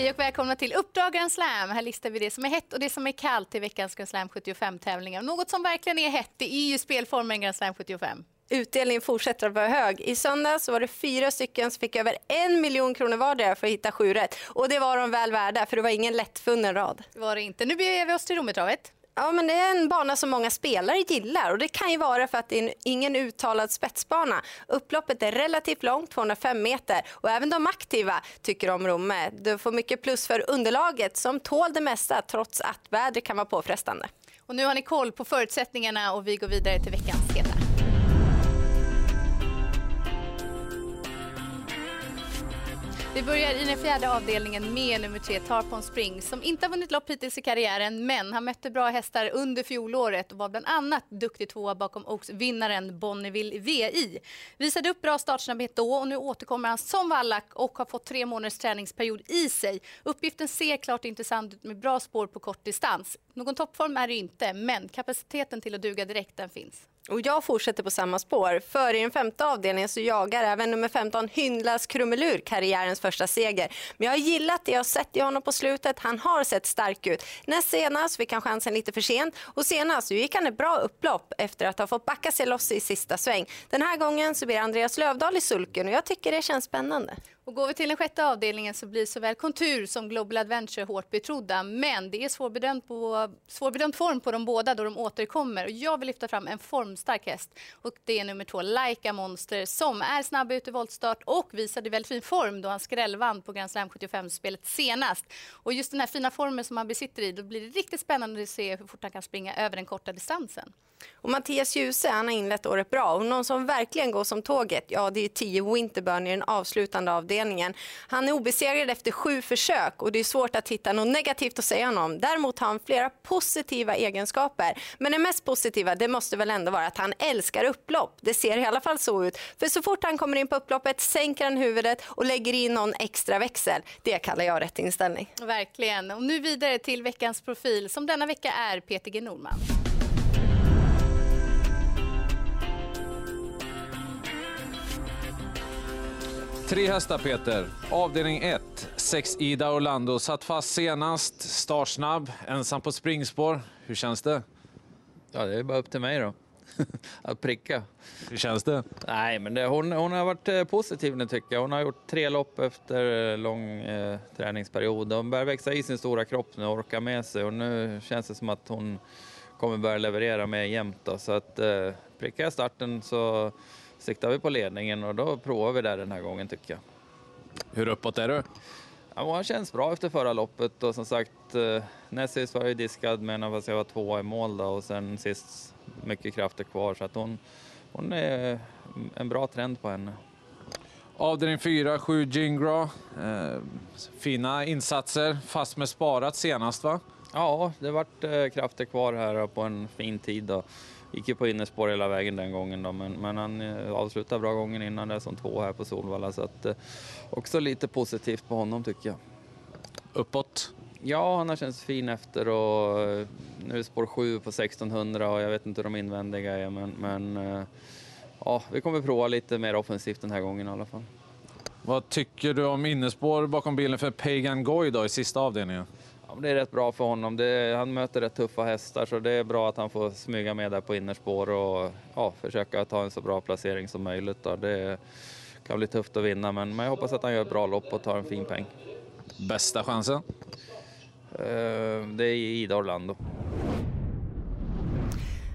Hej och välkomna till Uppdrag Grand Slam. Här listar vi det som är hett och det som är kallt i veckans Grand Slam 75-tävlingar. Något som verkligen är hett, det är ju spelformen Grand Slam 75. Utdelningen fortsätter att vara hög. I söndags var det fyra stycken som fick över en miljon kronor vardera för att hitta sju rätt. Och det var de väl värda, för det var ingen lättfunnen rad. Det var det inte. Nu beger vi oss till Rommetravet. Ja, men det är en bana som många spelare gillar och det kan ju vara för att det är ingen uttalad spetsbana. Upploppet är relativt långt, 205 meter och även de aktiva tycker om Romme. Du får mycket plus för underlaget som tål det mesta trots att vädret kan vara påfrestande. Och nu har ni koll på förutsättningarna och vi går vidare till veckans heta. Vi börjar i den fjärde avdelningen med nummer tre, Tarpon Spring, som inte har vunnit lopp hittills i karriären, men han mötte bra hästar under fjolåret och var bland annat duktig tvåa bakom Oaks-vinnaren Bonneville VI. Visade upp bra startsnabbhet då och nu återkommer han som vallack och har fått tre månaders träningsperiod i sig. Uppgiften ser klart intressant ut med bra spår på kort distans. Någon toppform är det inte, men kapaciteten till att duga direkt den finns. Och jag fortsätter på samma spår. För i den femte avdelningen så jagar även nummer 15 Hyndlas Krumelur karriärens första seger. Men jag har gillat det jag har sett i honom på slutet. Han har sett stark ut. Näst senast fick han chansen lite för sent och senast så gick han ett bra upplopp efter att ha fått backa sig loss i sista sväng. Den här gången så blir Andreas Lövdahl i sulken och jag tycker det känns spännande. Och går vi till den sjätte avdelningen så blir såväl Kontur som Global Adventure hårt betrodda. Men det är svårbedömd, på, svårbedömt form på de båda då de återkommer. Och jag vill lyfta fram en formstark häst. Och det är nummer två, Laika Monster, som är snabb ut i voltstart och visade väldigt fin form då han skrällvann på Grand Slam 75-spelet senast. Och just den här fina formen som han besitter i, då blir det riktigt spännande att se hur fort han kan springa över den korta distansen. Och Mattias Djuse han har inlett året bra och någon som verkligen går som tåget, ja det är 10 Winterburn i den avslutande avdelningen. Han är obesegrad efter sju försök och det är svårt att hitta något negativt att säga honom. Däremot har han flera positiva egenskaper. Men det mest positiva det måste väl ändå vara att han älskar upplopp. Det ser i alla fall så ut. För så fort han kommer in på upploppet sänker han huvudet och lägger in någon extra växel. Det kallar jag rätt inställning. Verkligen. Och nu vidare till veckans profil som denna vecka är Peter G Norman. Tre hästar Peter. Avdelning 1. Sex Ida Orlando. Satt fast senast. Startsnabb. Ensam på springspår. Hur känns det? Ja, det är bara upp till mig då. att pricka. Hur känns det? Nej, men det, hon, hon har varit eh, positiv nu tycker jag. Hon har gjort tre lopp efter eh, lång eh, träningsperiod. Hon börjar växa i sin stora kropp nu och orka med sig och nu känns det som att hon kommer börja leverera mer jämt. Då. Så att eh, prickar jag starten så siktar vi på ledningen och då provar vi där den här gången tycker jag. Hur uppåt är du? Ja, han känns bra efter förra loppet och som sagt eh, näst sist var jag diskad men jag var tvåa i mål då och sen sist mycket krafter kvar så att hon, hon är en bra trend på henne. Avdelning 4, 7 Jingra. Eh, fina insatser, fast med sparat senast va? Ja, det vart eh, krafter kvar här på en fin tid. Då. Gick ju på innerspår hela vägen den gången då, men, men han eh, avslutade bra gången innan det som två här på Solvalla. Så att, eh, också lite positivt på honom tycker jag. Uppåt? Ja, han har känts fin efter och eh, nu är spår 7 på 1600 och jag vet inte hur de invändiga är men, men eh, ja, vi kommer prova lite mer offensivt den här gången i alla fall. Vad tycker du om innerspår bakom bilen för Pagan Goy då i sista avdelningen? Ja, det är rätt bra för honom. Det, han möter rätt tuffa hästar så det är bra att han får smyga med där på innerspår och ja, försöka ta en så bra placering som möjligt. Då. Det kan bli tufft att vinna men, men jag hoppas att han gör ett bra lopp och tar en fin peng. Bästa chansen? Uh, det är Ida Orlando.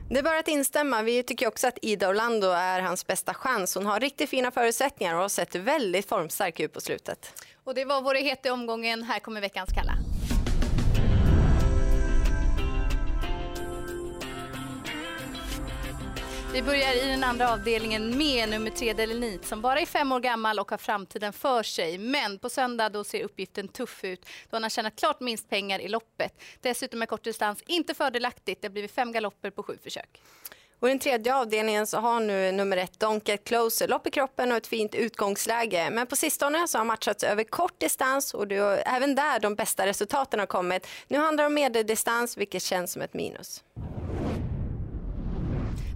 Det är bara att instämma. Vi tycker också att Ida Orlando är hans bästa chans. Hon har riktigt fina förutsättningar och har sett väldigt formstark ut på slutet. Och det var vår heta omgången. Här kommer veckans kalla. Vi börjar i den andra avdelningen med nummer tre Delenit som bara är fem år gammal och har framtiden för sig. Men på söndag då ser uppgiften tuff ut då han har tjänat klart minst pengar i loppet. Dessutom är kortdistans inte fördelaktigt. Det har blivit fem galopper på sju försök. Och I den tredje avdelningen så har nu nummer ett Donket Closer lopp i kroppen och ett fint utgångsläge. Men på sistone så har matchats över kort distans och det är även där de bästa resultaten har kommit. Nu handlar det om medeldistans vilket känns som ett minus.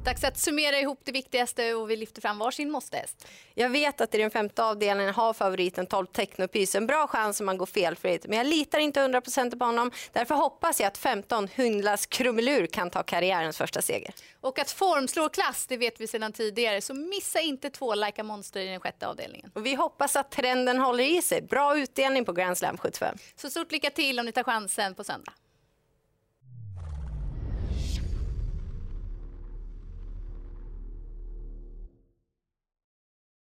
Dags att summera ihop det viktigaste och vi lyfter fram varsin måstehäst. Jag vet att i den femte avdelningen har favoriten 12 Technopys en bra chans om man går felfritt. Men jag litar inte 100% på honom. Därför hoppas jag att 15 Hundlas Krumelur kan ta karriärens första seger. Och att form slår klass, det vet vi sedan tidigare. Så missa inte två Like Monster i den sjätte avdelningen. Och vi hoppas att trenden håller i sig. Bra utdelning på Grand Slam 75. Så stort lycka till om ni tar chansen på söndag.